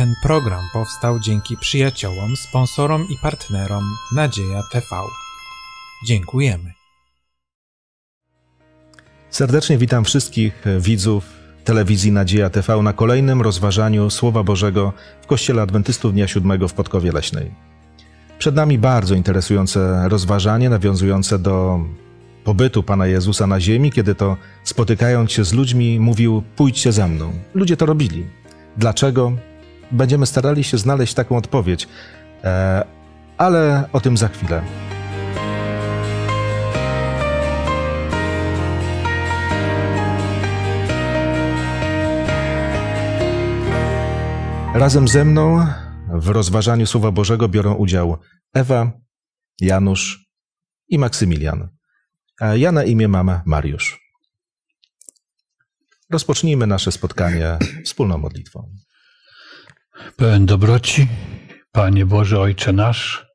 Ten program powstał dzięki przyjaciołom, sponsorom i partnerom Nadzieja TV. Dziękujemy. Serdecznie witam wszystkich widzów telewizji Nadzieja TV na kolejnym rozważaniu Słowa Bożego w Kościele Adwentystów Dnia Siódmego w Podkowie Leśnej. Przed nami bardzo interesujące rozważanie nawiązujące do pobytu Pana Jezusa na ziemi, kiedy to spotykając się z ludźmi mówił pójdźcie za mną. Ludzie to robili. Dlaczego? Będziemy starali się znaleźć taką odpowiedź, e, ale o tym za chwilę. Razem ze mną w rozważaniu Słowa Bożego biorą udział Ewa, Janusz i Maksymilian. A ja na imię mam Mariusz. Rozpocznijmy nasze spotkanie wspólną modlitwą. Pełen dobroci, Panie Boże, Ojcze nasz,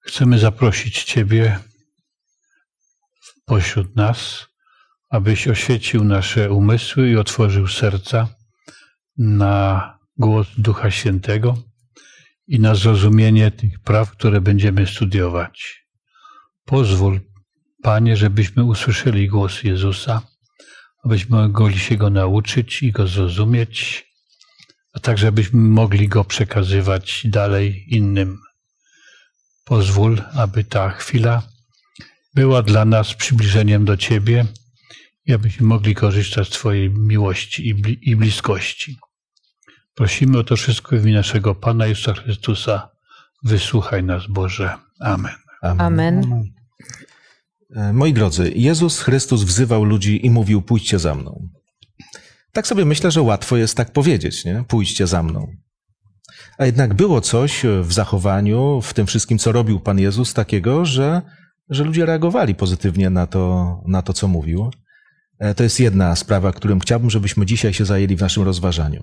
chcemy zaprosić Ciebie pośród nas, abyś oświecił nasze umysły i otworzył serca na głos Ducha Świętego i na zrozumienie tych praw, które będziemy studiować. Pozwól, Panie, żebyśmy usłyszeli głos Jezusa, abyśmy mogli się go nauczyć i go zrozumieć, a tak, żebyśmy mogli go przekazywać dalej innym. Pozwól, aby ta chwila była dla nas przybliżeniem do Ciebie i abyśmy mogli korzystać z Twojej miłości i bliskości. Prosimy o to wszystko w imię naszego Pana Jezusa Chrystusa. Wysłuchaj nas, Boże. Amen. Amen. Amen. E, moi drodzy, Jezus Chrystus wzywał ludzi i mówił: Pójdźcie za mną. Tak sobie myślę, że łatwo jest tak powiedzieć, nie? Pójdźcie za mną. A jednak było coś w zachowaniu, w tym wszystkim, co robił Pan Jezus, takiego, że, że ludzie reagowali pozytywnie na to, na to, co mówił. E, to jest jedna sprawa, którym chciałbym, żebyśmy dzisiaj się zajęli w naszym rozważaniu.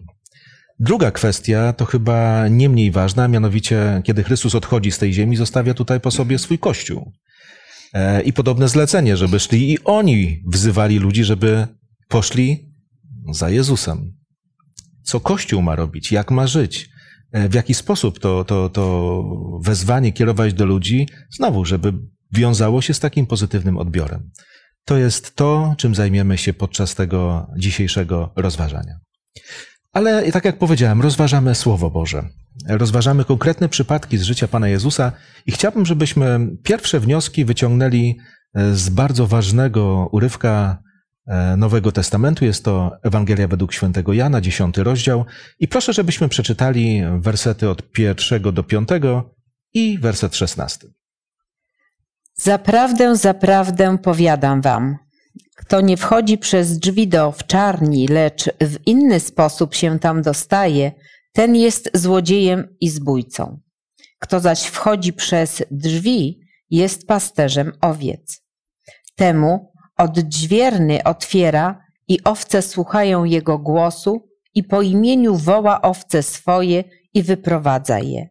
Druga kwestia to chyba nie mniej ważna, mianowicie kiedy Chrystus odchodzi z tej ziemi, zostawia tutaj po sobie swój kościół. E, I podobne zlecenie, żeby szli i oni wzywali ludzi, żeby poszli za Jezusem. Co Kościół ma robić? Jak ma żyć? E, w jaki sposób to, to, to wezwanie kierować do ludzi? Znowu, żeby wiązało się z takim pozytywnym odbiorem. To jest to, czym zajmiemy się podczas tego dzisiejszego rozważania. Ale tak jak powiedziałem, rozważamy Słowo Boże. Rozważamy konkretne przypadki z życia Pana Jezusa i chciałbym, żebyśmy pierwsze wnioski wyciągnęli e, z bardzo ważnego urywka Nowego Testamentu. Jest to Ewangelia według świętego Jana, dziesiąty rozdział. I proszę, żebyśmy przeczytali wersety od pierwszego do piątego i werset szesnasty. Zaprawdę, zaprawdę powiadam wam, kto nie wchodzi przez drzwi do owczarni, lecz w inny sposób się tam dostaje, ten jest złodziejem i zbójcą. Kto zaś wchodzi przez drzwi, jest pasterzem owiec. Temu odźwierny otwiera i owce słuchają jego głosu i po imieniu woła owce swoje i wyprowadza je.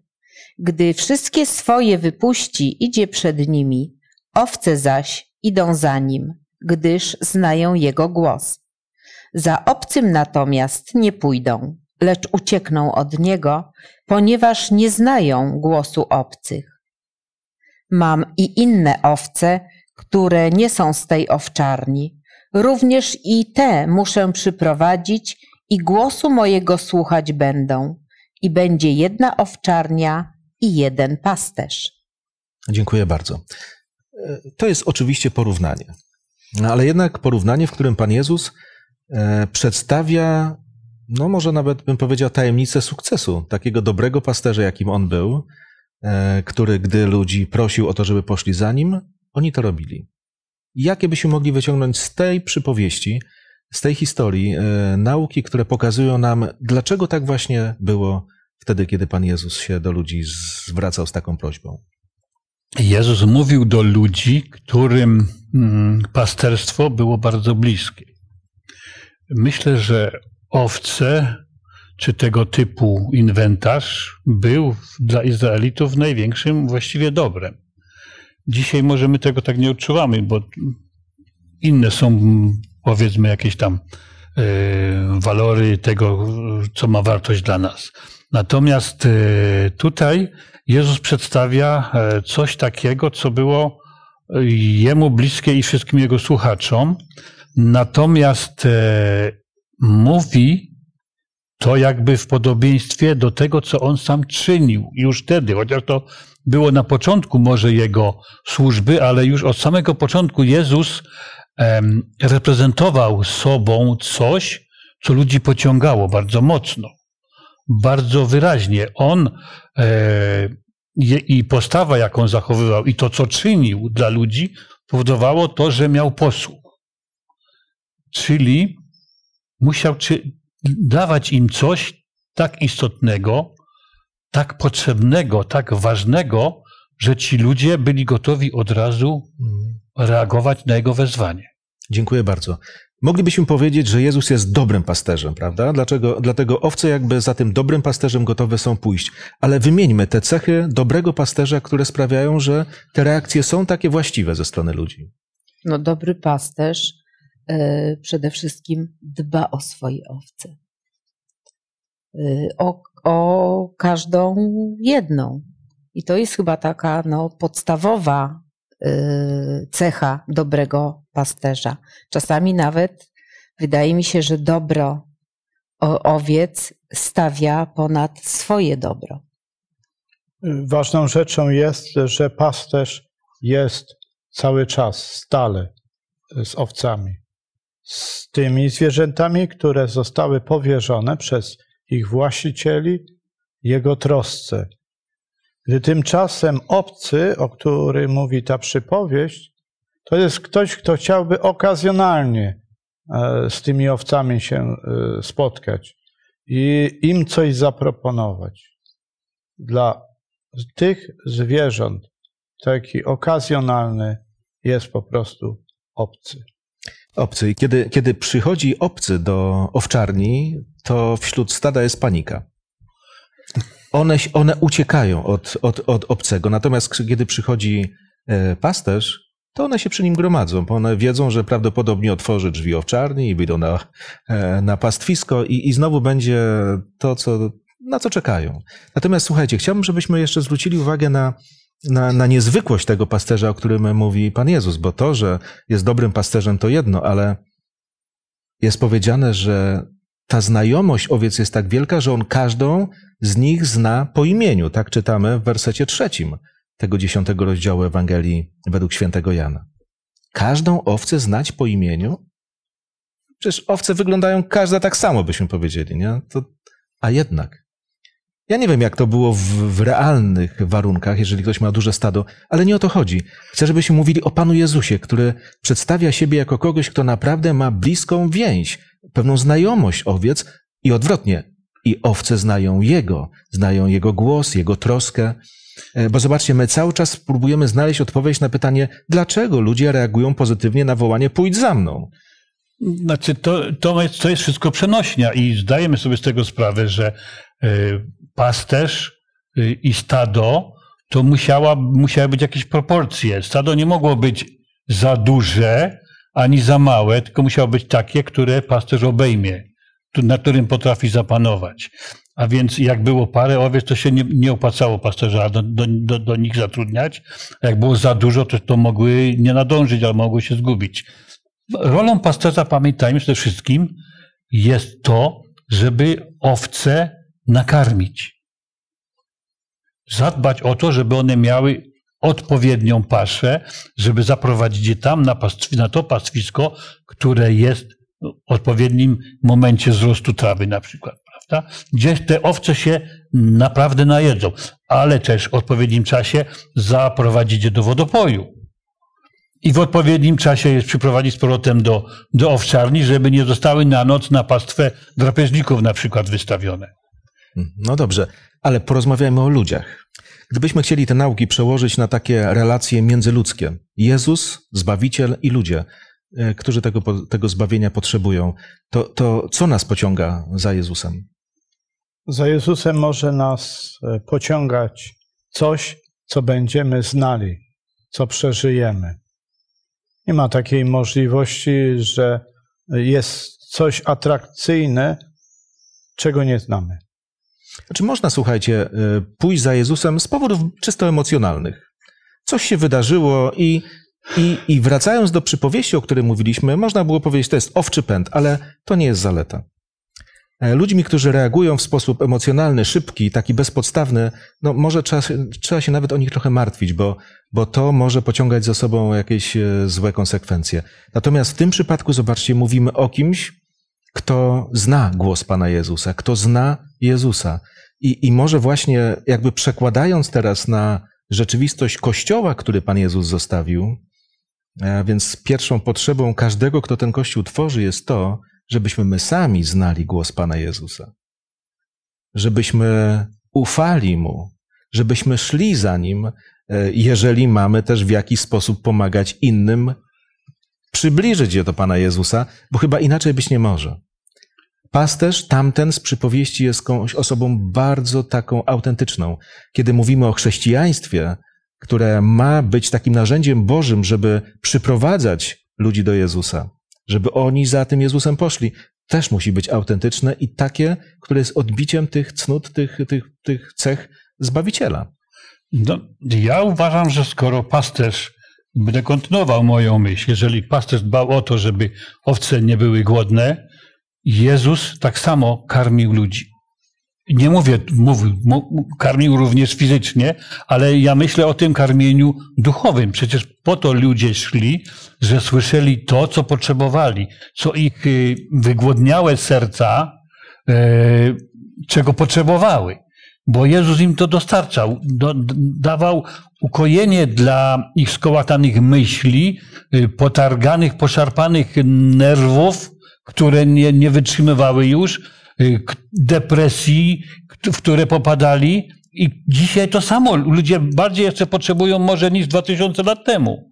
Gdy wszystkie swoje wypuści, idzie przed nimi, owce zaś idą za nim gdyż znają jego głos. Za obcym natomiast nie pójdą, lecz uciekną od niego, ponieważ nie znają głosu obcych. Mam i inne owce, które nie są z tej owczarni. Również i te muszę przyprowadzić i głosu mojego słuchać będą. I będzie jedna owczarnia i jeden pasterz. Dziękuję bardzo. To jest oczywiście porównanie. No, ale jednak porównanie, w którym Pan Jezus e, przedstawia, no może nawet bym powiedział, tajemnicę sukcesu takiego dobrego pasterza, jakim on był, e, który gdy ludzi prosił o to, żeby poszli za nim, oni to robili. Jakie byśmy mogli wyciągnąć z tej przypowieści, z tej historii, e, nauki, które pokazują nam, dlaczego tak właśnie było wtedy, kiedy Pan Jezus się do ludzi zwracał z taką prośbą? Jezus mówił do ludzi, którym mm, pasterstwo było bardzo bliskie. Myślę, że owce czy tego typu inwentarz był dla Izraelitów największym właściwie dobrem. Dzisiaj może my tego tak nie odczuwamy, bo inne są powiedzmy jakieś tam walory tego, co ma wartość dla nas. Natomiast tutaj Jezus przedstawia coś takiego, co było jemu bliskie i wszystkim jego słuchaczom. Natomiast mówi to jakby w podobieństwie do tego, co on sam czynił już wtedy, chociaż to było na początku może jego służby, ale już od samego początku Jezus em, reprezentował sobą coś, co ludzi pociągało bardzo mocno, bardzo wyraźnie. On e, i postawa, jaką zachowywał, i to, co czynił dla ludzi, powodowało to, że miał posłuch. Czyli musiał czy, dawać im coś tak istotnego, tak potrzebnego, tak ważnego, że ci ludzie byli gotowi od razu reagować na jego wezwanie. Dziękuję bardzo. Moglibyśmy powiedzieć, że Jezus jest dobrym pasterzem, prawda? Dlaczego? Dlatego owce jakby za tym dobrym pasterzem gotowe są pójść. Ale wymieńmy te cechy dobrego pasterza, które sprawiają, że te reakcje są takie właściwe ze strony ludzi. No, dobry pasterz yy, przede wszystkim dba o swoje owce. Yy, o, o każdą jedną. I to jest chyba taka no, podstawowa yy, cecha dobrego pasterza. Czasami nawet wydaje mi się, że dobro owiec stawia ponad swoje dobro. Ważną rzeczą jest, że pasterz jest cały czas, stale z owcami, z tymi zwierzętami, które zostały powierzone przez ich właścicieli jego trosce. Gdy tymczasem obcy, o którym mówi ta przypowieść, to jest ktoś, kto chciałby okazjonalnie e, z tymi owcami się e, spotkać i im coś zaproponować. Dla tych zwierząt taki okazjonalny jest po prostu obcy. Obcy. Kiedy, kiedy przychodzi obcy do owczarni, to wśród stada jest panika. One, one uciekają od, od, od obcego, natomiast kiedy przychodzi e, pasterz, to one się przy nim gromadzą, bo one wiedzą, że prawdopodobnie otworzy drzwi owczarni i wyjdą na, e, na pastwisko i, i znowu będzie to, co, na co czekają. Natomiast słuchajcie, chciałbym, żebyśmy jeszcze zwrócili uwagę na, na, na niezwykłość tego pasterza, o którym mówi Pan Jezus, bo to, że jest dobrym pasterzem, to jedno, ale jest powiedziane, że ta znajomość owiec jest tak wielka, że on każdą z nich zna po imieniu. Tak czytamy w wersecie trzecim tego dziesiątego rozdziału Ewangelii według świętego Jana. Każdą owcę znać po imieniu? Przecież owce wyglądają każda tak samo, byśmy powiedzieli, nie? To, a jednak. Ja nie wiem, jak to było w, w, realnych warunkach, jeżeli ktoś ma duże stado, ale nie o to chodzi. Chcę, żebyśmy mówili o Panu Jezusie, który przedstawia siebie jako kogoś, kto naprawdę ma bliską więź, pewną znajomość owiec i odwrotnie. I owce znają Jego, znają Jego głos, Jego troskę. E, bo zobaczcie, my cały czas próbujemy znaleźć odpowiedź na pytanie, dlaczego ludzie reagują pozytywnie na wołanie pójdź za mną. Znaczy, to, to, jest, to jest wszystko przenośnia i zdajemy sobie z tego sprawę, że pasterz y, i stado to musiała, musiały być jakieś proporcje. Stado nie mogło być za duże ani za małe, tylko musiało być takie, które pasterz obejmie, na którym potrafi zapanować. A więc jak było parę owiec, to się nie, nie opłacało pasterza do, do, do, nich zatrudniać. A jak było za dużo, to, to mogły nie nadążyć, ale mogły się zgubić. Rolą pasterza, pamiętajmy przede wszystkim, jest to, żeby owce nakarmić. Zadbać o to, żeby one miały odpowiednią paszę, żeby zaprowadzić je tam na, pastw- na to pastwisko, które jest w odpowiednim momencie wzrostu trawy na przykład prawda? Gdzie te owce się naprawdę najedzą, ale też w odpowiednim czasie zaprowadzić je do wodopoju. I w odpowiednim czasie je przyprowadzić z powrotem do, do owczarni, żeby nie zostały na noc na pastwę drapieżników na przykład wystawione. No dobrze, ale porozmawiajmy o ludziach. Gdybyśmy chcieli te nauki przełożyć na takie relacje międzyludzkie, Jezus, Zbawiciel i ludzie, e, którzy tego, tego zbawienia potrzebują, to, to co nas pociąga za Jezusem? Za Jezusem może nas e, pociągać coś, co będziemy znali, co przeżyjemy. Nie ma takiej możliwości, że jest coś atrakcyjne, czego nie znamy. Znaczy można, słuchajcie, y, pójść za Jezusem z powodów czysto emocjonalnych. Coś się wydarzyło i, i, i wracając do przypowieści, o której mówiliśmy, można było powiedzieć, to jest owczy pęd, ale to nie jest zaleta. E, Ludźmi, którzy reagują w sposób emocjonalny, szybki, taki bezpodstawny, no może trzeba, trzeba się nawet o nich trochę martwić, bo, bo to może pociągać za sobą jakieś e, złe konsekwencje. Natomiast w tym przypadku, zobaczcie, mówimy o kimś, kto zna głos Pana Jezusa, kto zna Jezusa. I, I może właśnie jakby przekładając teraz na rzeczywistość Kościoła, który Pan Jezus zostawił, a więc pierwszą potrzebą każdego, kto ten Kościół tworzy, jest to, żebyśmy my sami znali głos Pana Jezusa. Żebyśmy ufali Mu, żebyśmy szli za Nim, e, jeżeli mamy też w jakiś sposób pomagać innym przybliżyć je do Pana Jezusa, bo chyba inaczej być nie może. Pasterz tamten z przypowieści jest osobą bardzo taką autentyczną. Kiedy mówimy o chrześcijaństwie, które ma być takim narzędziem Bożym, żeby przyprowadzać ludzi do Jezusa, żeby oni za tym Jezusem poszli, też musi być autentyczne i takie, które jest odbiciem tych cnót, tych, tych, tych cech Zbawiciela. No, ja uważam, że skoro pasterz, będę kontynuował moją myśl, jeżeli pasterz dbał o to, żeby owce nie były głodne, Jezus tak samo karmił ludzi. Nie mówię, mówił, karmił również fizycznie, ale ja myślę o tym karmieniu duchowym. Przecież po to ludzie szli, że słyszeli to, co potrzebowali, co ich y, wygłodniałe serca, e, czego potrzebowały bo Jezus im to dostarczał, do, dawał ukojenie dla ich skołatanych myśli, y, potarganych, poszarpanych nerwów, które nie, nie wytrzymywały już, y, depresji, w które popadali. I dzisiaj to samo. Ludzie bardziej jeszcze potrzebują może niż 2000 lat temu.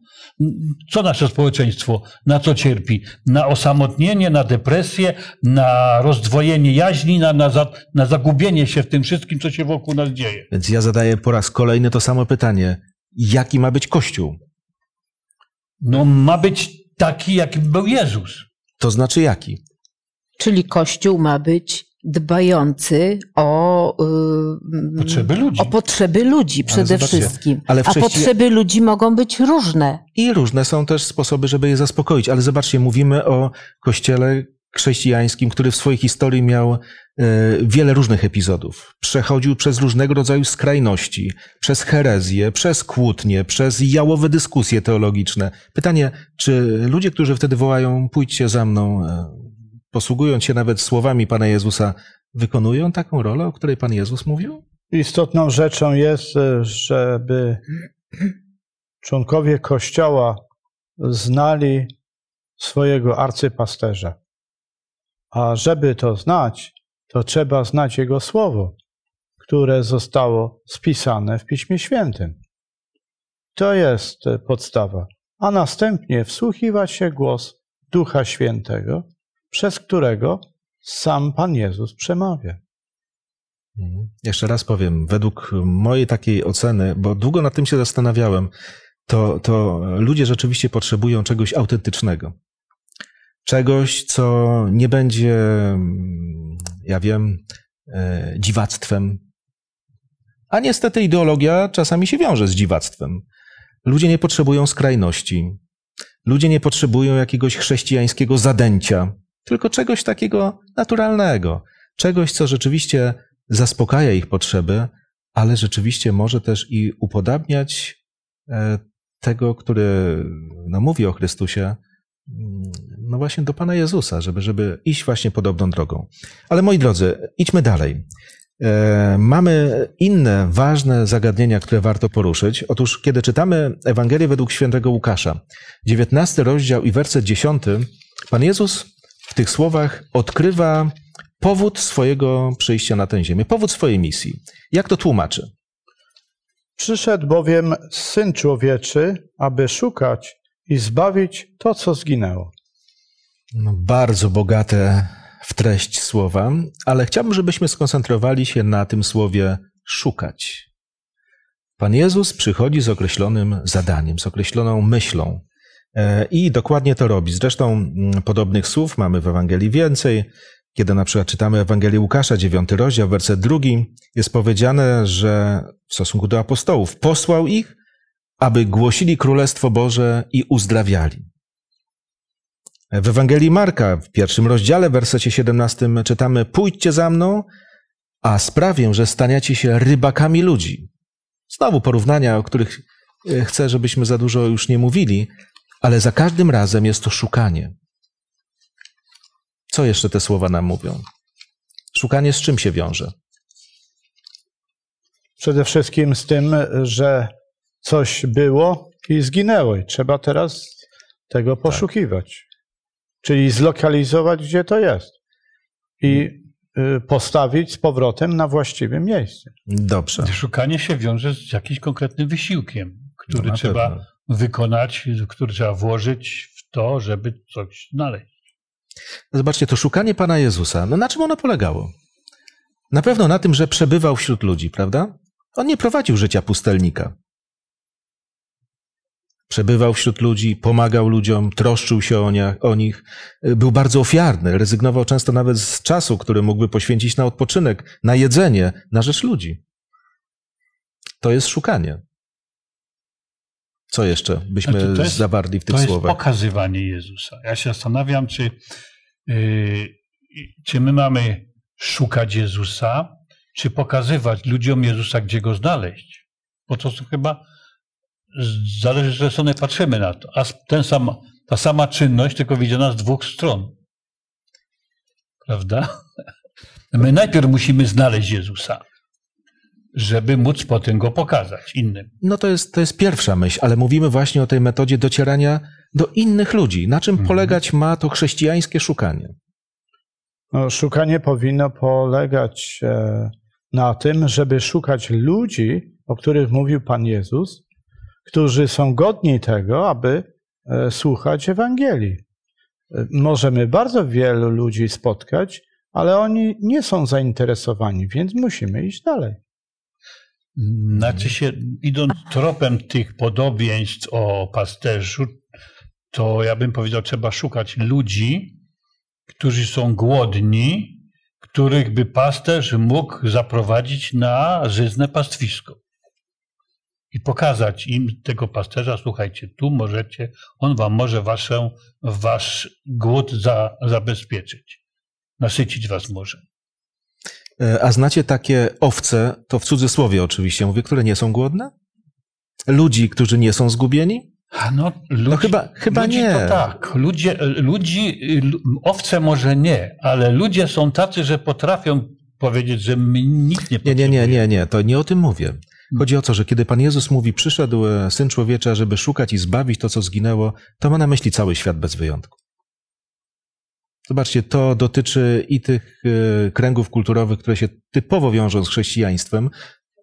Co nasze społeczeństwo, na co cierpi? Na osamotnienie, na depresję, na rozdwojenie jaźni, na, na, za, na zagubienie się w tym wszystkim, co się wokół nas dzieje. Więc ja zadaję po raz kolejny to samo pytanie. Jaki ma być Kościół? No, ma być taki, jakim był Jezus. To znaczy jaki? Czyli Kościół ma być dbający o, y, Potrzeby ludzi. o potrzeby ludzi przede zobaczcie, wszystkim. ale A potrzeby ludzi mogą być różne. I różne są też sposoby, żeby je zaspokoić. Ale zobaczcie, mówimy o kościele chrześcijańskim, który w swojej historii miał e, wiele różnych epizodów. Przechodził przez różnego rodzaju skrajności, przez herezję, przez kłótnie, przez jałowe dyskusje teologiczne. Pytanie, czy ludzie, którzy wtedy wołają, pójdźcie za mną, e, posługując się nawet słowami Pana Jezusa, wykonują taką rolę, o której Pan Jezus mówił? Istotną rzeczą jest, e, żeby członkowie Kościoła znali swojego arcypasterza. A żeby to znać, to trzeba znać Jego słowo, które zostało spisane w Piśmie Świętym. To jest e, podstawa. A następnie wsłuchiwać się głos Ducha Świętego, przez którego sam Pan Jezus przemawia. Mhm. Jeszcze raz powiem, według mojej takiej oceny, bo długo nad tym się zastanawiałem, to, to ludzie rzeczywiście potrzebują czegoś autentycznego. Czegoś, co nie będzie, mm, ja wiem, e, dziwactwem. A niestety ideologia czasami się wiąże z dziwactwem. Ludzie nie potrzebują skrajności. Ludzie nie potrzebują jakiegoś chrześcijańskiego zadęcia, tylko czegoś takiego naturalnego. Czegoś, co rzeczywiście zaspokaja ich potrzeby, ale rzeczywiście może też i upodabniać e, tego, który no, mówi o Chrystusie, mm, no właśnie do Pana Jezusa, żeby, żeby iść właśnie podobną drogą. Ale moi drodzy, idźmy dalej. E, Mamy inne ważne zagadnienia, które warto poruszyć. Otóż, kiedy czytamy Ewangelię według świętego Łukasza, 19 rozdział i werset 10, Pan Jezus w tych słowach odkrywa powód swojego przyjścia na tę ziemię, powód swojej misji. Jak to tłumaczy? Przyszedł bowiem Syn Człowieczy, aby szukać i zbawić to, co zginęło. No, bardzo bogate w treść słowa, ale chciałbym, żebyśmy skoncentrowali się na tym słowie szukać. Pan Jezus przychodzi z określonym zadaniem, z określoną myślą. E, I dokładnie to robi. Zresztą podobnych słów mamy w Ewangelii więcej. Kiedy na przykład czytamy Ewangelię Łukasza, dziewiąty rozdział, werset drugi, jest powiedziane, że w stosunku do apostołów posłał ich, aby głosili Królestwo Boże i uzdrawiali. W Ewangelii Marka, w pierwszym rozdziale, w wersecie 17 czytamy: Pójdźcie za mną, a sprawię, że staniecie się rybakami ludzi. Znowu porównania, o których e, chcę, żebyśmy za dużo już nie mówili, ale za każdym razem jest to szukanie. Co jeszcze te słowa nam mówią? Szukanie z czym się wiąże? Przede wszystkim z tym, że coś było i zginęło i trzeba teraz tego poszukiwać. Czyli zlokalizować, gdzie to jest. I y, postawić z powrotem na właściwym miejscu. Dobrze. Szukanie się wiąże z jakimś konkretnym wysiłkiem, który No trzeba pewno. Wykonać, który trzeba włożyć w to, żeby coś znaleźć. Zobaczcie, to szukanie Pana Jezusa, no na czym ono polegało? Na pewno na tym, że przebywał wśród ludzi, prawda? On nie prowadził życia pustelnika. Przebywał wśród ludzi, pomagał ludziom, troszczył się o, nie, o nich, był bardzo ofiarny, rezygnował często nawet z czasu, który mógłby poświęcić na odpoczynek, na jedzenie, na rzecz ludzi. To jest szukanie. Co jeszcze byśmy Znaczy, to jest- zawarli w tych To jest słowach? pokazywanie Jezusa. Ja się zastanawiam, czy, yy, czy my mamy szukać Jezusa, czy pokazywać ludziom Jezusa, gdzie go znaleźć. Bo to chyba z- zależy, że strony patrzymy na to. A ten sam, ta sama czynność, tylko widziana z dwóch stron. Prawda? My najpierw musimy znaleźć Jezusa, żeby móc potem go pokazać innym. No to jest, to jest pierwsza myśl, ale mówimy właśnie o tej metodzie docierania do innych ludzi. Na czym Mhm. polegać ma to chrześcijańskie szukanie? No, szukanie powinno polegać e, na tym, żeby szukać ludzi, o których mówił Pan Jezus, którzy są godni tego, aby e, słuchać Ewangelii. E, Możemy bardzo wielu ludzi spotkać, ale oni nie są zainteresowani, więc musimy iść dalej. Znaczy się, idąc tropem tych podobieństw o pasterzu, to ja bym powiedział, trzeba szukać ludzi, którzy są głodni, których by pasterz mógł zaprowadzić na żyzne pastwisko. I pokazać im tego pasterza, słuchajcie, tu możecie, on wam może waszą, wasz głód za, zabezpieczyć. Nasycić was może. E, A znacie takie owce, to w cudzysłowie oczywiście mówię, które nie są głodne? Ludzi, którzy nie są zgubieni? A no, ludzi, chyba- chyba ludzi nie. To tak. Ludzie, ludzi, l- owce może nie, ale ludzie są tacy, że potrafią powiedzieć, że nic nie Nie, nie, nie, potrzebujemy. nie, nie, to nie o tym mówię. Chodzi o to, że kiedy Pan Jezus mówi, przyszedł e, Syn Człowieczy, żeby szukać i zbawić to, co zginęło, to ma na myśli cały świat bez wyjątku. Zobaczcie, to dotyczy i tych e, kręgów kulturowych, które się typowo wiążą z chrześcijaństwem,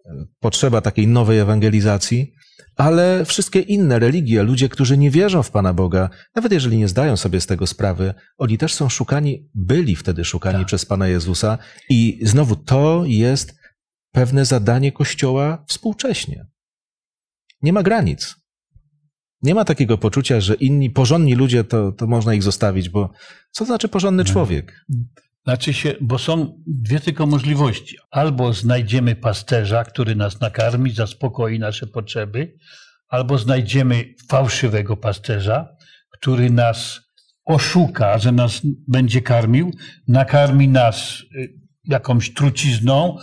e, potrzeba takiej nowej ewangelizacji, ale wszystkie inne religie, ludzie, którzy nie wierzą w Pana Boga, nawet jeżeli nie zdają sobie z tego sprawy, oni też są szukani, byli wtedy szukani Tak. przez Pana Jezusa i znowu to jest pewne zadanie Kościoła współcześnie. Nie ma granic. Nie ma takiego poczucia, że inni porządni ludzie to, to można ich zostawić, bo co znaczy porządny Nie. człowiek? Znaczy się, bo są dwie tylko możliwości. Albo znajdziemy pasterza, który nas nakarmi, zaspokoi nasze potrzeby, albo znajdziemy fałszywego pasterza, który nas oszuka, że nas będzie karmił, nakarmi nas y, jakąś trucizną,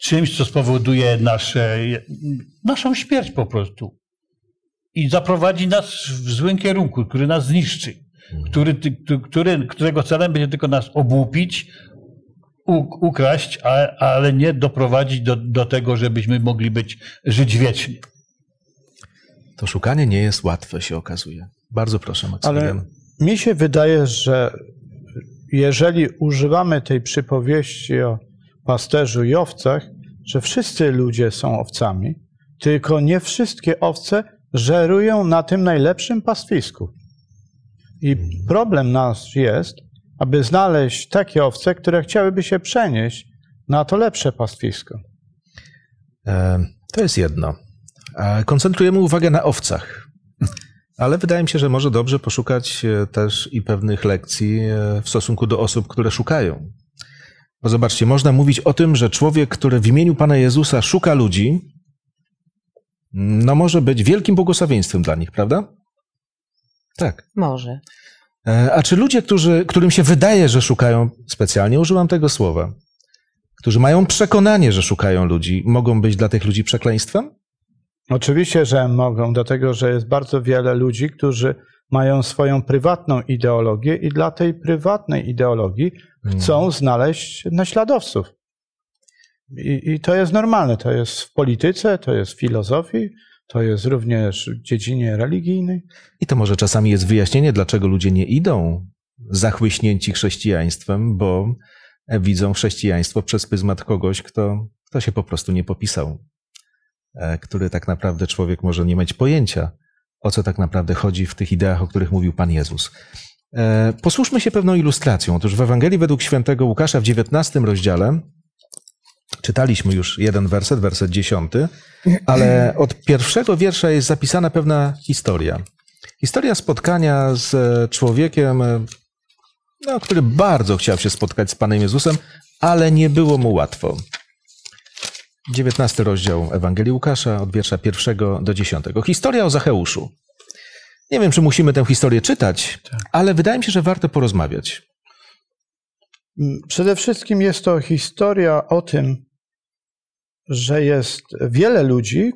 czymś, co spowoduje nasze, naszą śmierć po prostu. I zaprowadzi nas w złym kierunku, który nas zniszczy który, ty- ty- który, którego celem będzie tylko nas obłupić, ukraść, a, ale nie doprowadzić do, do tego, żebyśmy mogli być, żyć wiecznie. To szukanie nie jest łatwe, się okazuje. Bardzo proszę, Maksymilian. Ale mi się wydaje, że jeżeli używamy tej przypowieści o pasterzu i owcach, że wszyscy ludzie są owcami, tylko nie wszystkie owce żerują na tym najlepszym pastwisku. I problem nasz jest, aby znaleźć takie owce, które chciałyby się przenieść na to lepsze pastwisko. E, To jest jedno. E, Koncentrujemy uwagę na owcach. Ale wydaje mi się, że może dobrze poszukać e, też i pewnych lekcji w stosunku do osób, które szukają. Bo zobaczcie, można mówić o tym, że człowiek, który w imieniu Pana Jezusa szuka ludzi, no może być wielkim błogosławieństwem dla nich, prawda? Tak. Może. E, A czy ludzie, którzy, którym się wydaje, że szukają, specjalnie użyłam tego słowa, którzy mają przekonanie, że szukają ludzi, mogą być dla tych ludzi przekleństwem? Oczywiście, że mogą, dlatego że jest bardzo wiele ludzi, którzy mają swoją prywatną ideologię i dla tej prywatnej ideologii chcą znaleźć naśladowców. I, I to jest normalne. To jest w polityce, to jest w filozofii, to jest również w dziedzinie religijnej. I to może czasami jest wyjaśnienie, dlaczego ludzie nie idą zachłyśnięci chrześcijaństwem, bo widzą chrześcijaństwo przez pryzmat kogoś, kto, kto się po prostu nie popisał, e, który tak naprawdę człowiek może nie mieć pojęcia, o co tak naprawdę chodzi w tych ideach, o których mówił Pan Jezus. E, Posłuszmy się pewną ilustracją. Otóż w Ewangelii według świętego Łukasza w 19 rozdziale czytaliśmy już jeden werset, werset 10, ale od pierwszego wiersza jest zapisana pewna historia. Historia spotkania z człowiekiem, no, który bardzo chciał się spotkać z Panem Jezusem, ale nie było mu łatwo. 19 rozdział Ewangelii Łukasza, od wiersza pierwszego do 10. Historia o Zacheuszu. Nie wiem, czy musimy tę historię czytać, ale wydaje mi się, że warto porozmawiać. Przede wszystkim jest to historia o tym, że jest wiele ludzi,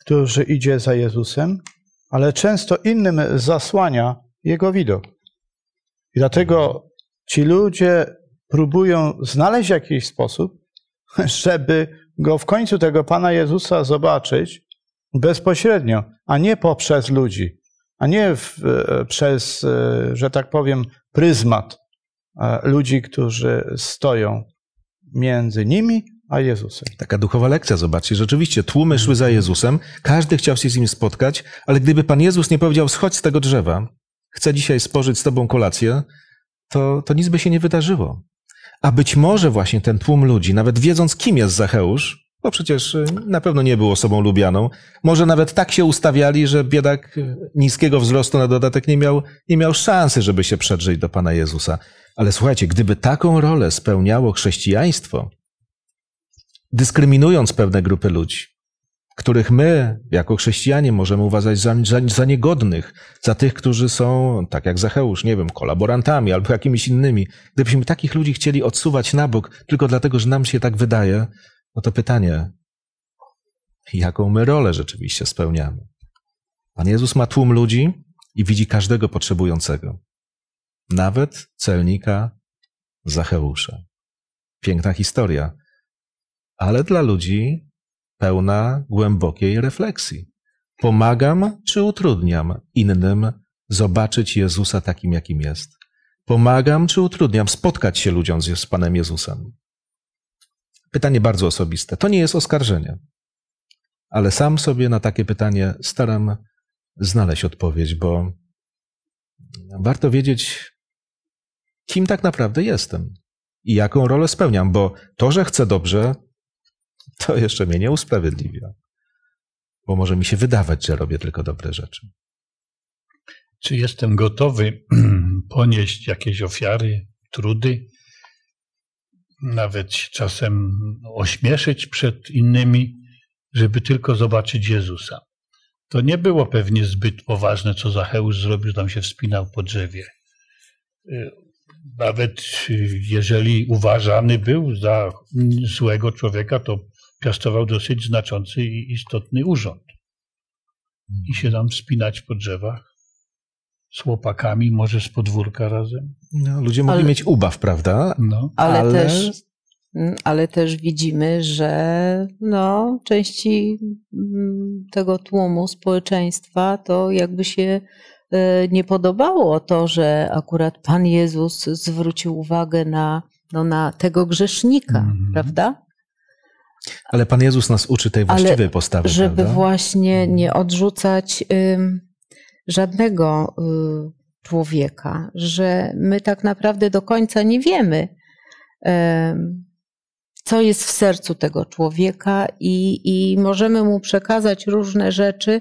którzy idzie za Jezusem, ale często innym zasłania jego widok. I dlatego ci ludzie próbują znaleźć jakiś sposób, żeby go w końcu tego Pana Jezusa zobaczyć bezpośrednio, a nie poprzez ludzi, a nie w, e, przez, e, że tak powiem, pryzmat e, ludzi, którzy stoją między nimi a Jezusem. Taka duchowa lekcja, zobaczcie. Rzeczywiście, tłumy szły za Jezusem, każdy chciał się z nim spotkać, ale gdyby Pan Jezus nie powiedział, schodź z tego drzewa, chcę dzisiaj spożyć z Tobą kolację, to, to nic by się nie wydarzyło. A być może właśnie ten tłum ludzi, nawet wiedząc, kim jest Zacheusz, bo przecież y, na pewno nie był osobą lubianą, może nawet tak się ustawiali, że biedak y, niskiego wzrostu na dodatek nie miał, nie miał szansy, żeby się przedrzeć do Pana Jezusa. Ale słuchajcie, gdyby taką rolę spełniało chrześcijaństwo, dyskryminując pewne grupy ludzi, których my, jako chrześcijanie, możemy uważać za, za, za niegodnych, za tych, którzy są, tak jak Zacheusz, nie wiem, kolaborantami albo jakimiś innymi. Gdybyśmy takich ludzi chcieli odsuwać na bok tylko dlatego, że nam się tak wydaje, no to pytanie, jaką my rolę rzeczywiście spełniamy? Pan Jezus ma tłum ludzi i widzi każdego potrzebującego. Nawet celnika Zacheusza. Piękna historia, ale dla ludzi pełna głębokiej refleksji. Pomagam czy utrudniam innym zobaczyć Jezusa takim, jakim jest? Pomagam czy utrudniam spotkać się ludziom z, z Panem Jezusem? Pytanie bardzo osobiste. To nie jest oskarżenie, ale sam sobie na takie pytanie staram znaleźć odpowiedź, bo warto wiedzieć, kim tak naprawdę jestem i jaką rolę spełniam, bo to, że chcę dobrze, to jeszcze mnie nie usprawiedliwia, bo może mi się wydawać, że robię tylko dobre rzeczy. Czy jestem gotowy ponieść jakieś ofiary, trudy, nawet czasem ośmieszyć przed innymi, żeby tylko zobaczyć Jezusa? To nie było pewnie zbyt poważne, co Zacheusz zrobił, tam się wspinał po drzewie. Nawet jeżeli uważany był za złego człowieka, to piastował dosyć znaczący i istotny urząd. I się tam wspinać po drzewach z chłopakami, może z podwórka razem. No, ludzie mogli Ale- mieć ubaw, prawda? No. Ale, Ale- Też, mm, ale też widzimy, że no, części mm, tego tłumu społeczeństwa to jakby się nie podobało to, że akurat Pan Jezus zwrócił uwagę na, no, na tego grzesznika, Mhm. prawda? Ale Pan Jezus nas uczy tej Ale właściwej postawy, Żeby prawda? właśnie nie odrzucać ym, żadnego y, człowieka, że my tak naprawdę do końca nie wiemy, ym, co jest w sercu tego człowieka i, i możemy mu przekazać różne rzeczy,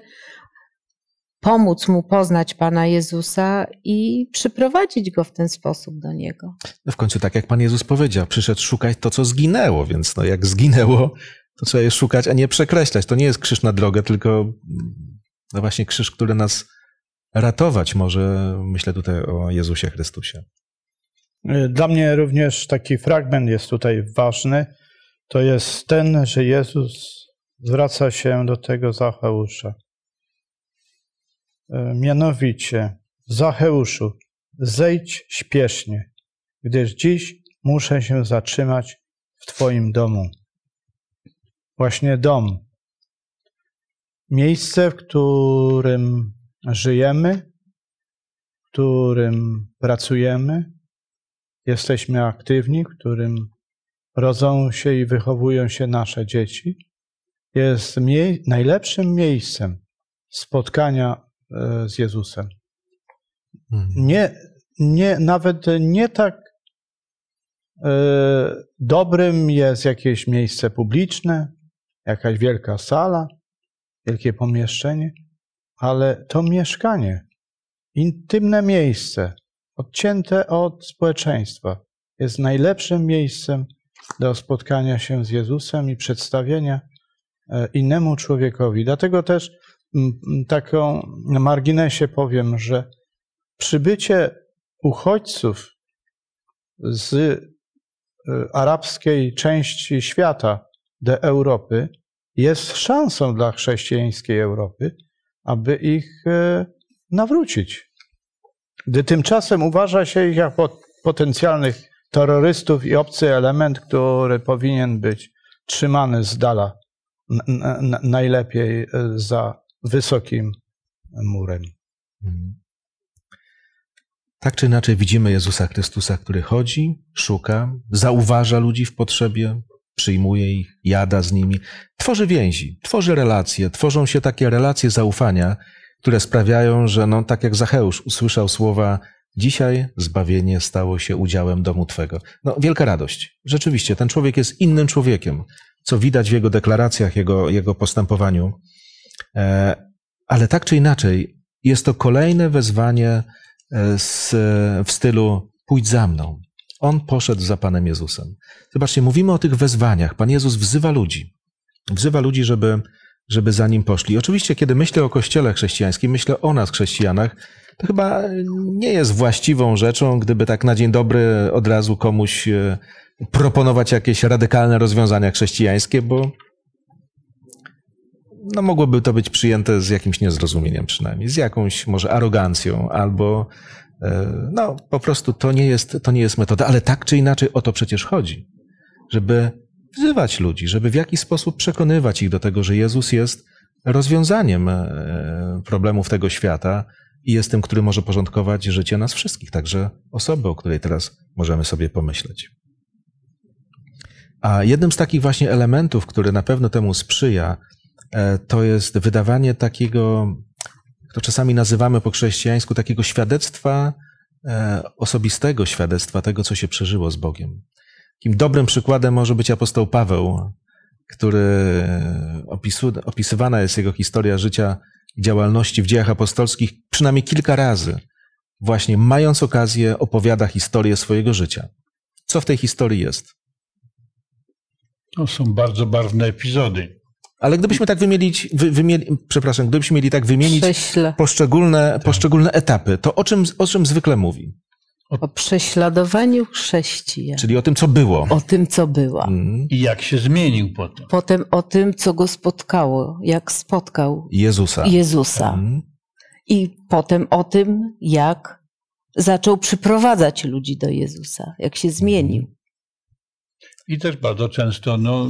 pomóc mu poznać Pana Jezusa i przyprowadzić go w ten sposób do Niego. No w końcu tak jak Pan Jezus powiedział, przyszedł szukać to, co zginęło, więc no jak zginęło, to trzeba je szukać, a nie przekreślać. To nie jest krzyż na drogę, tylko no właśnie krzyż, który nas ratować może. Myślę tutaj o Jezusie Chrystusie. Dla mnie również taki fragment jest tutaj ważny. To jest ten, że Jezus zwraca się do tego Zacheusza. E, Mianowicie, Zacheuszu, zejdź śpiesznie, gdyż dziś muszę się zatrzymać w Twoim domu. Właśnie dom. Miejsce, w którym żyjemy, w którym pracujemy, jesteśmy aktywni, w którym rodzą się i wychowują się nasze dzieci, jest mie- najlepszym miejscem spotkania z Jezusem. Mhm. Nie, nie, nawet nie tak e, dobrym jest jakieś miejsce publiczne, jakaś wielka sala, wielkie pomieszczenie, ale to mieszkanie, intymne miejsce, odcięte od społeczeństwa, jest najlepszym miejscem do spotkania się z Jezusem i przedstawienia e, innemu człowiekowi. Dlatego też taką na marginesie powiem, że przybycie uchodźców z e, arabskiej części świata do Europy jest szansą dla chrześcijańskiej Europy, aby ich e, nawrócić. Gdy tymczasem uważa się ich jako potencjalnych terrorystów i obcy element, który powinien być trzymany z dala, najlepiej e, za wysokim murem. Mhm. Tak czy inaczej widzimy Jezusa Chrystusa, który chodzi, szuka, zauważa ludzi w potrzebie, przyjmuje ich, jada z nimi, tworzy więzi, tworzy relacje, tworzą się takie relacje zaufania, które sprawiają, że no, tak jak Zacheusz usłyszał słowa Dzisiaj zbawienie stało się udziałem domu Twego. No, wielka radość. Rzeczywiście, ten człowiek jest innym człowiekiem, co widać w jego deklaracjach, jego, jego postępowaniu. E, ale tak czy inaczej, jest to kolejne wezwanie e, z, w stylu pójdź za mną. On poszedł za Panem Jezusem. Zobaczcie, mówimy o tych wezwaniach. Pan Jezus wzywa ludzi. Wzywa ludzi, żeby, żeby za nim poszli. Oczywiście, kiedy myślę o Kościele chrześcijańskim, myślę o nas, chrześcijanach, to chyba nie jest właściwą rzeczą, gdyby tak na dzień dobry od razu komuś e, proponować jakieś radykalne rozwiązania chrześcijańskie, bo no mogłoby to być przyjęte z jakimś niezrozumieniem przynajmniej, z jakąś może arogancją albo e, no po prostu to nie jest, to nie jest metoda, ale tak czy inaczej o to przecież chodzi, żeby wzywać ludzi, żeby w jakiś sposób przekonywać ich do tego, że Jezus jest rozwiązaniem e, problemów tego świata, i jest tym, który może porządkować życie nas wszystkich, także osoby, o której teraz możemy sobie pomyśleć. A jednym z takich właśnie elementów, który na pewno temu sprzyja, to jest wydawanie takiego, to czasami nazywamy po chrześcijańsku, takiego świadectwa, e, osobistego świadectwa tego, co się przeżyło z Bogiem. Takim dobrym przykładem może być apostoł Paweł, który opisu, opisywana jest jego historia życia działalności w dziejach apostolskich przynajmniej kilka razy, właśnie mając okazję, opowiada historię swojego życia. Co w tej historii jest? To są bardzo barwne epizody. Ale gdybyśmy tak wymienić, wy, wymieli, przepraszam, gdybyśmy mieli tak wymienić poszczególne, poszczególne etapy, to o czym, o czym zwykle mówi? O prześladowaniu chrześcijan. Czyli o tym, co było. O tym, co było. Mm. I jak się zmienił potem. Potem o tym, co go spotkało, jak spotkał Jezusa. Jezusa. Mm. I potem o tym, jak zaczął przyprowadzać ludzi do Jezusa, jak się zmienił. I też bardzo często, no,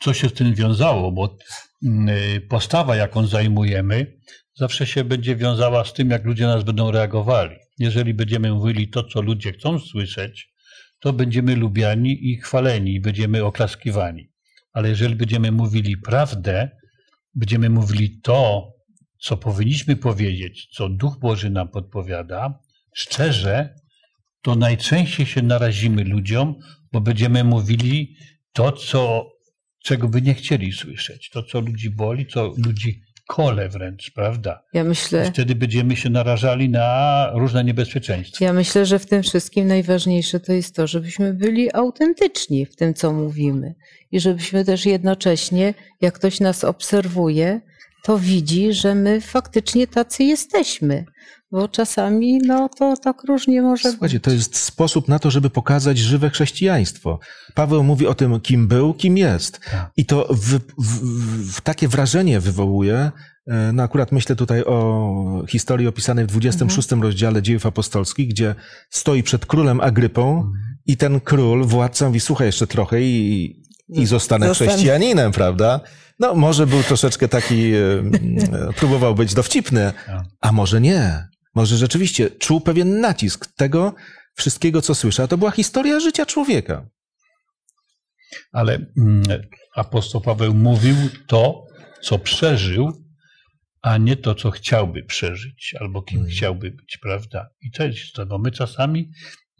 co się z tym wiązało, bo mm, postawa, jaką zajmujemy, zawsze się będzie wiązała z tym, jak ludzie nas będą reagowali. Jeżeli będziemy mówili to, co ludzie chcą słyszeć, to będziemy lubiani i chwaleni, będziemy oklaskiwani. Ale jeżeli będziemy mówili prawdę, będziemy mówili to, co powinniśmy powiedzieć, co Duch Boży nam podpowiada, szczerze, to najczęściej się narazimy ludziom, bo będziemy mówili to, co, czego by nie chcieli słyszeć, to, co ludzi boli, co ludzi kole wręcz, prawda? Ja I myślę, wtedy będziemy się narażali na różne niebezpieczeństwa. ja myślę, że w tym wszystkim najważniejsze to jest to, żebyśmy byli autentyczni w tym, co mówimy. I żebyśmy też jednocześnie, jak ktoś nas obserwuje, to widzi, że my faktycznie tacy jesteśmy. Bo czasami, no to tak różnie może Słuchajcie, być. to jest sposób na to, żeby pokazać żywe chrześcijaństwo. Paweł mówi o tym, kim był, kim jest. Tak. I to w, w, w, takie wrażenie wywołuje. e, No akurat myślę tutaj o historii opisanej w 26 rozdziale dziejów apostolskich, gdzie stoi przed królem Agrypą i ten król, władca mówi, słuchaj jeszcze trochę i, i zostanę Zostanę. chrześcijaninem, prawda? No może był troszeczkę taki, e, próbował być dowcipny, Tak. a może nie. Może rzeczywiście czuł pewien nacisk tego wszystkiego, co słyszał. To była historia życia człowieka. Ale mm, apostoł Paweł mówił to, co przeżył, a nie to, co chciałby przeżyć, albo kim Mhm. chciałby być, prawda? I to jest to, bo my czasami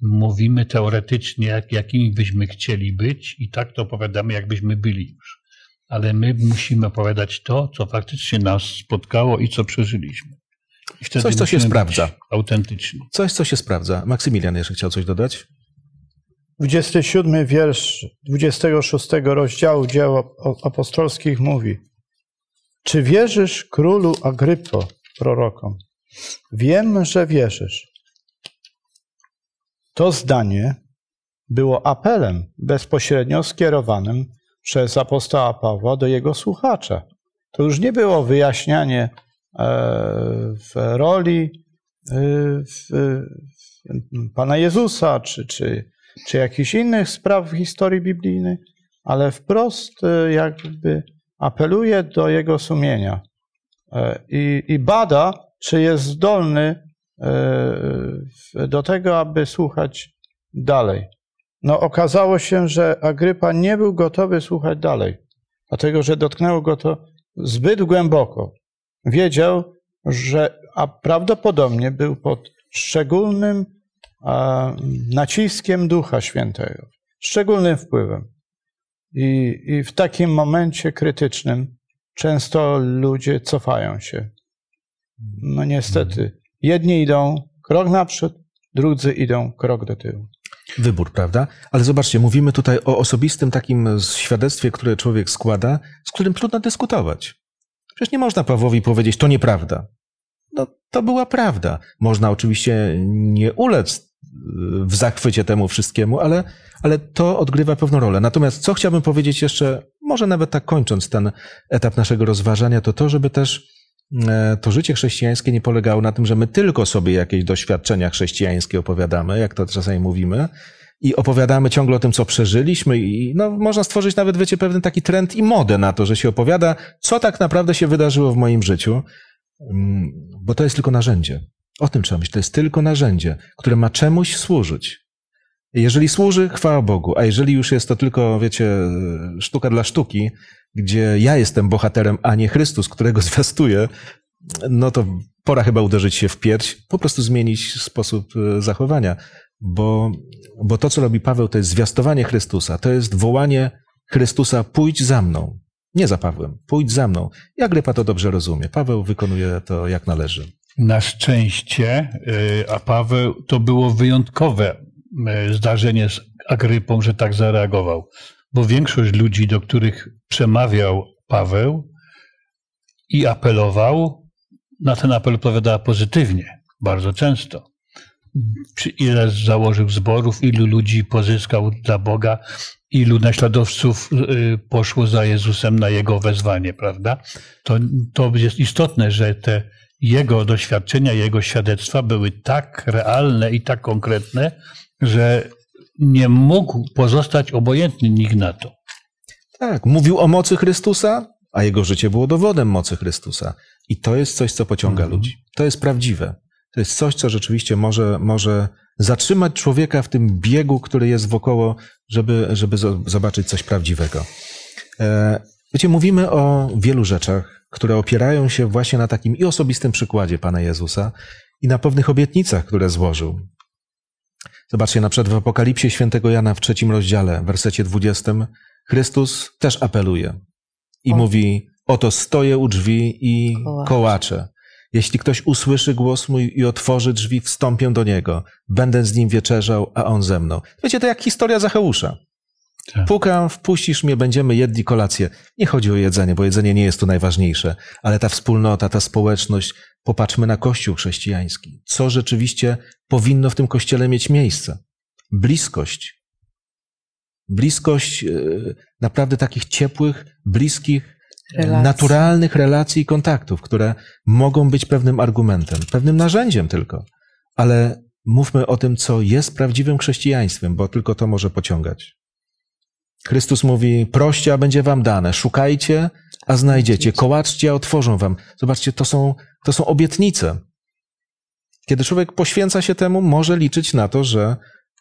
mówimy teoretycznie, jak, jakimi byśmy chcieli być i tak to opowiadamy, jakbyśmy byli już. Ale my musimy opowiadać to, co faktycznie nas spotkało i co przeżyliśmy. Coś, co się sprawdza. Autentyczni. Coś, co się sprawdza. Maksymilian jeszcze chciał coś dodać? 27 wiersz 26 rozdziału dzieł apostolskich mówi: Czy wierzysz królu Agrypo, prorokom? Wiem, że wierzysz. To zdanie było apelem bezpośrednio skierowanym przez apostoła Pawła do jego słuchacza. To już nie było wyjaśnianie w roli e, Pana Jezusa, czy, czy, czy jakichś innych spraw w historii biblijnej, ale wprost e, jakby apeluje do jego sumienia e, i, i bada, czy jest zdolny e, do tego, aby słuchać dalej. No, okazało się, że Agrypa nie był gotowy słuchać dalej, dlatego że dotknęło go to zbyt głęboko. Wiedział, że a prawdopodobnie był pod szczególnym a, naciskiem Ducha Świętego, szczególnym wpływem. I, I w takim momencie krytycznym często ludzie cofają się. No niestety, jedni idą krok naprzód, drudzy idą krok do tyłu. Wybór, prawda? Ale zobaczcie, mówimy tutaj o osobistym takim świadectwie, które człowiek składa, z którym trudno dyskutować. Przecież nie można Pawłowi powiedzieć, to nieprawda. No, to była prawda. Można oczywiście nie ulec y, w zachwycie temu wszystkiemu, ale, ale to odgrywa pewną rolę. Natomiast co chciałbym powiedzieć jeszcze, może nawet tak kończąc ten etap naszego rozważania, to to, żeby też e, to życie chrześcijańskie nie polegało na tym, że my tylko sobie jakieś doświadczenia chrześcijańskie opowiadamy, jak to czasami mówimy, i opowiadamy ciągle o tym, co przeżyliśmy, i no, można stworzyć nawet, wiecie, pewien taki trend i modę na to, że się opowiada, co tak naprawdę się wydarzyło w moim życiu, Mm, bo to jest tylko narzędzie. O tym trzeba myśleć. To jest tylko narzędzie, które ma czemuś służyć. Jeżeli służy, chwała Bogu, a jeżeli już jest to tylko, wiecie, sztuka dla sztuki, gdzie ja jestem bohaterem, a nie Chrystus, którego zwiastuję, no to pora chyba uderzyć się w pierś, po prostu zmienić sposób e, zachowania, bo, bo to, co robi Paweł, to jest zwiastowanie Chrystusa, to jest wołanie Chrystusa, pójdź za mną. Nie za Pawłem, pójdź za mną. I Agrypa to dobrze rozumie. Paweł wykonuje to jak należy. Na szczęście, y, a Paweł, to było wyjątkowe y, zdarzenie z Agrypą, że tak zareagował. Bo większość ludzi, do których przemawiał Paweł i apelował, na ten apel odpowiadała pozytywnie, bardzo często. Czy ile założył zborów, ilu ludzi pozyskał dla Boga, ilu naśladowców y, poszło za Jezusem na jego wezwanie, prawda? To, to jest istotne, że te jego doświadczenia, jego świadectwa były tak realne i tak konkretne, że nie mógł pozostać obojętny nikt na to. Tak, mówił o mocy Chrystusa, a jego życie było dowodem mocy Chrystusa. I to jest coś, co pociąga Mhm. ludzi. To jest prawdziwe. To jest coś, co rzeczywiście może, może zatrzymać człowieka w tym biegu, który jest wokoło, żeby, żeby zo- zobaczyć coś prawdziwego. E, Wiecie, mówimy o wielu rzeczach, które opierają się właśnie na takim i osobistym przykładzie Pana Jezusa i na pewnych obietnicach, które złożył. Zobaczcie, na przykład w Apokalipsie świętego Jana w trzecim rozdziale, w wersecie 20, Chrystus też apeluje i O. mówi: Oto stoję u drzwi i Kołaczę. kołaczę. Jeśli ktoś usłyszy głos mój i otworzy drzwi, wstąpię do niego. Będę z nim wieczerzał, a on ze mną. Wiecie, to jak historia Zacheusza. Tak. Pukam, wpuścisz mnie, będziemy jedli kolację. Nie chodzi o jedzenie, bo jedzenie nie jest tu najważniejsze, ale ta wspólnota, ta społeczność. Popatrzmy na Kościół chrześcijański. Co rzeczywiście powinno w tym kościele mieć miejsce? Bliskość. Bliskość e, naprawdę takich ciepłych, bliskich, Relacji. naturalnych relacji i kontaktów, które mogą być pewnym argumentem, pewnym narzędziem tylko. Ale mówmy o tym, co jest prawdziwym chrześcijaństwem, bo tylko to może pociągać. Chrystus mówi: proście, a będzie wam dane, szukajcie, a znajdziecie, kołaczcie, a otworzą wam. Zobaczcie, to są, to są obietnice. Kiedy człowiek poświęca się temu, może liczyć na to, że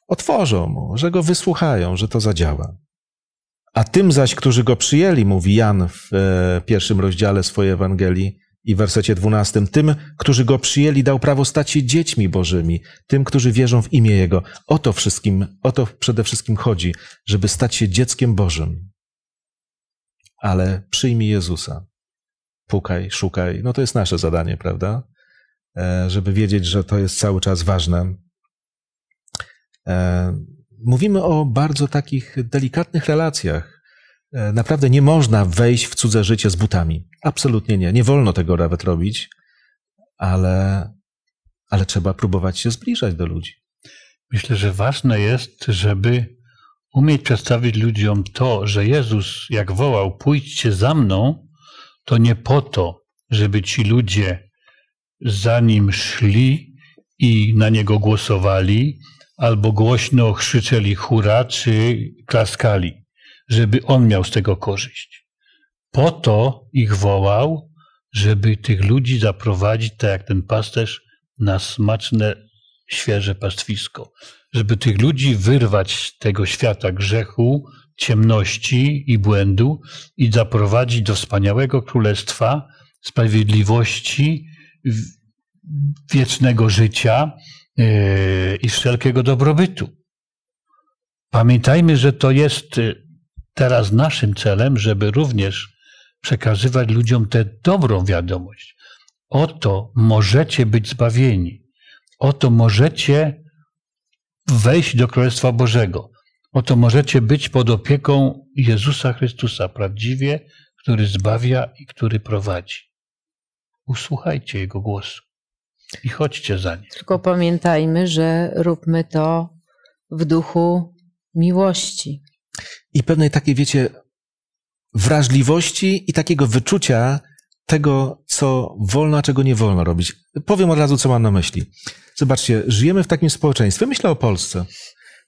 otworzą mu, że go wysłuchają, że to zadziała. A tym zaś, którzy go przyjęli, mówi Jan w e, pierwszym rozdziale swojej Ewangelii i w wersecie dwunastym, tym, którzy go przyjęli, dał prawo stać się dziećmi bożymi, tym, którzy wierzą w imię Jego. O to wszystkim, o to przede wszystkim chodzi, żeby stać się dzieckiem Bożym. Ale przyjmij Jezusa. Pukaj, szukaj. No to jest nasze zadanie, prawda? E, Żeby wiedzieć, że to jest cały czas ważne. Mówimy o bardzo takich delikatnych relacjach. E, Naprawdę nie można wejść w cudze życie z butami. Absolutnie nie. Nie wolno tego nawet robić, ale, ale trzeba próbować się zbliżać do ludzi. Myślę, że ważne jest, żeby umieć przedstawić ludziom to, że Jezus, jak wołał, pójdźcie za mną, to nie po to, żeby ci ludzie za nim szli i na niego głosowali, albo głośno krzyczeli hura, czy klaskali, żeby on miał z tego korzyść. Po to ich wołał, żeby tych ludzi zaprowadzić, tak jak ten pasterz, na smaczne, świeże pastwisko. Żeby tych ludzi wyrwać z tego świata grzechu, ciemności i błędu i zaprowadzić do wspaniałego królestwa, sprawiedliwości, wiecznego życia i wszelkiego dobrobytu. Pamiętajmy, że to jest y, teraz naszym celem, żeby również przekazywać ludziom tę dobrą wiadomość. Oto możecie być zbawieni. Oto możecie wejść do Królestwa Bożego. Oto możecie być pod opieką Jezusa Chrystusa prawdziwie, który zbawia i który prowadzi. Usłuchajcie Jego głosu i chodźcie za Nim. Tylko pamiętajmy, że róbmy to w duchu miłości. I pewnej takiej, wiecie, wrażliwości i takiego wyczucia tego, co wolno, a czego nie wolno robić. Powiem od razu, co mam na myśli. Zobaczcie, żyjemy w takim społeczeństwie, myślę o Polsce,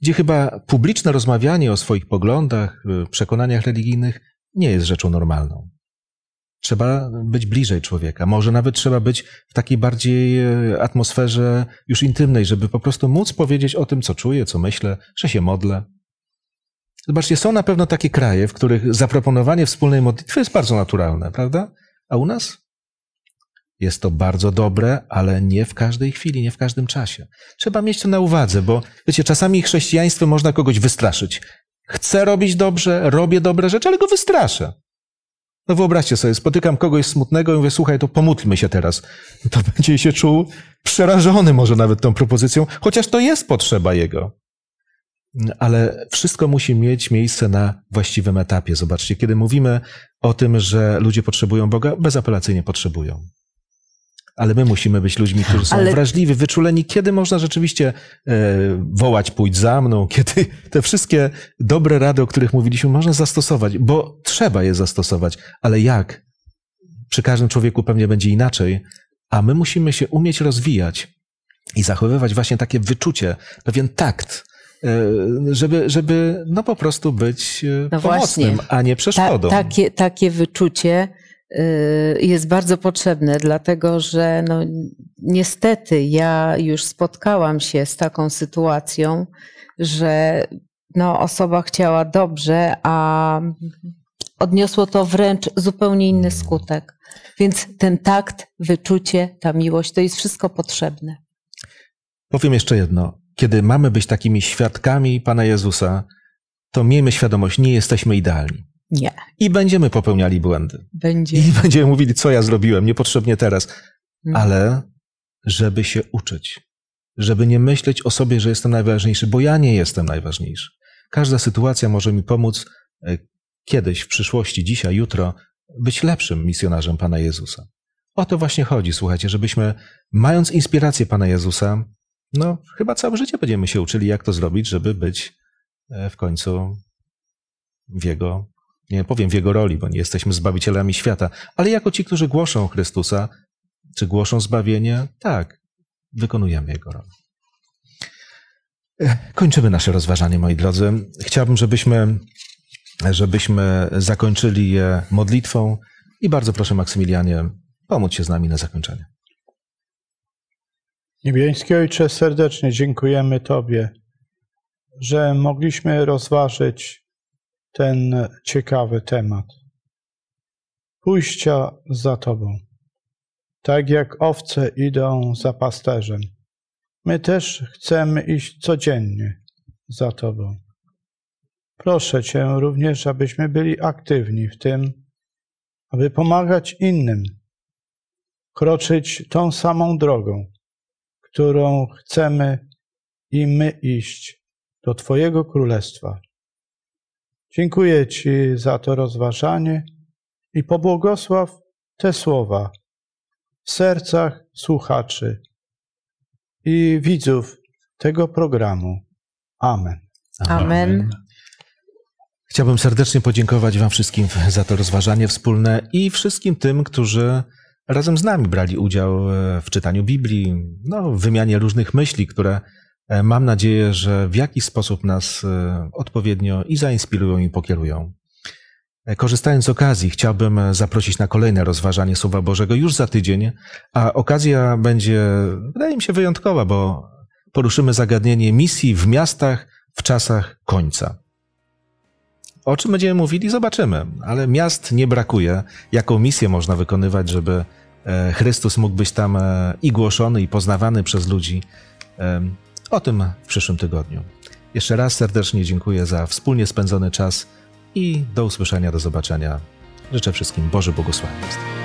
gdzie chyba publiczne rozmawianie o swoich poglądach, y, przekonaniach religijnych nie jest rzeczą normalną. Trzeba być bliżej człowieka. Może nawet trzeba być w takiej bardziej e, atmosferze już intymnej, żeby po prostu móc powiedzieć o tym, co czuję, co myślę, że się modlę. Zobaczcie, są na pewno takie kraje, w których zaproponowanie wspólnej modlitwy jest bardzo naturalne, prawda? A u nas? Jest to bardzo dobre, ale nie w każdej chwili, nie w każdym czasie. Trzeba mieć to na uwadze, bo wiecie, czasami chrześcijaństwem można kogoś wystraszyć. Chcę robić dobrze, robię dobre rzeczy, ale go wystraszę. No wyobraźcie sobie, spotykam kogoś smutnego i mówię, słuchaj, to pomódlmy się teraz. To będzie się czuł przerażony może nawet tą propozycją, chociaż to jest potrzeba jego. Ale wszystko musi mieć miejsce na właściwym etapie. Zobaczcie, kiedy mówimy o tym, że ludzie potrzebują Boga, bezapelacyjnie potrzebują. Ale my musimy być ludźmi, którzy są Ale- wrażliwi, wyczuleni, kiedy można rzeczywiście e, wołać, pójdź za mną, kiedy te wszystkie dobre rady, o których mówiliśmy, można zastosować, bo trzeba je zastosować. Ale jak? Przy każdym człowieku pewnie będzie inaczej, a my musimy się umieć rozwijać i zachowywać właśnie takie wyczucie, pewien takt, e, żeby, żeby no po prostu być e, No pomocnym, właśnie. a nie Ta, przeszkodą. takie, takie wyczucie jest bardzo potrzebne, dlatego że no, niestety ja już spotkałam się z taką sytuacją, że no, osoba chciała dobrze, a odniosło to wręcz zupełnie inny skutek. Więc ten takt, wyczucie, ta miłość, to jest wszystko potrzebne. Powiem jeszcze jedno. Kiedy mamy być takimi świadkami Pana Jezusa, to miejmy świadomość, nie jesteśmy idealni. Nie. I będziemy popełniali błędy. Będzie. I będziemy mówili, co ja zrobiłem, niepotrzebnie teraz. Mm. Ale żeby się uczyć, żeby nie myśleć o sobie, że jestem najważniejszy, bo ja nie jestem najważniejszy. Każda sytuacja może mi pomóc e, kiedyś, w przyszłości, dzisiaj, jutro, być lepszym misjonarzem Pana Jezusa. O to właśnie chodzi, słuchajcie, żebyśmy, mając inspirację Pana Jezusa, no, chyba całe życie będziemy się uczyli, jak to zrobić, żeby być e, w końcu w Jego, nie powiem w Jego roli, bo nie jesteśmy zbawicielami świata, ale jako ci, którzy głoszą Chrystusa, czy głoszą zbawienie, tak, wykonujemy Jego rolę. Kończymy nasze rozważanie, moi drodzy. Chciałbym, żebyśmy, żebyśmy zakończyli je modlitwą i bardzo proszę, Maksymilianie, pomóc się z nami na zakończenie. Niebiański Ojcze, serdecznie dziękujemy Tobie, że mogliśmy rozważyć ten ciekawy temat. Pójścia za Tobą. Tak jak owce idą za pasterzem. My też chcemy iść codziennie za Tobą. Proszę Cię również, abyśmy byli aktywni w tym, aby pomagać innym, kroczyć tą samą drogą, którą chcemy i my iść do Twojego Królestwa. Dziękuję Ci za to rozważanie i pobłogosław te słowa w sercach słuchaczy i widzów tego programu. Amen. Amen. Chciałbym serdecznie podziękować Wam wszystkim za to rozważanie wspólne i wszystkim tym, którzy razem z nami brali udział w czytaniu Biblii, no, w wymianie różnych myśli, które mam nadzieję, że w jakiś sposób nas e, odpowiednio i zainspirują i pokierują. E, Korzystając z okazji, chciałbym e, zaprosić na kolejne rozważanie Słowa Bożego już za tydzień, a okazja będzie, wydaje mi się, wyjątkowa, bo poruszymy zagadnienie misji w miastach w czasach końca. O czym będziemy mówili, zobaczymy, ale miast nie brakuje. Jaką misję można wykonywać, żeby e, Chrystus mógł być tam e, i głoszony, i poznawany przez ludzi? O tym w przyszłym tygodniu. Jeszcze raz serdecznie dziękuję za wspólnie spędzony czas i do usłyszenia, do zobaczenia. Życzę wszystkim Boże błogosławieństwo.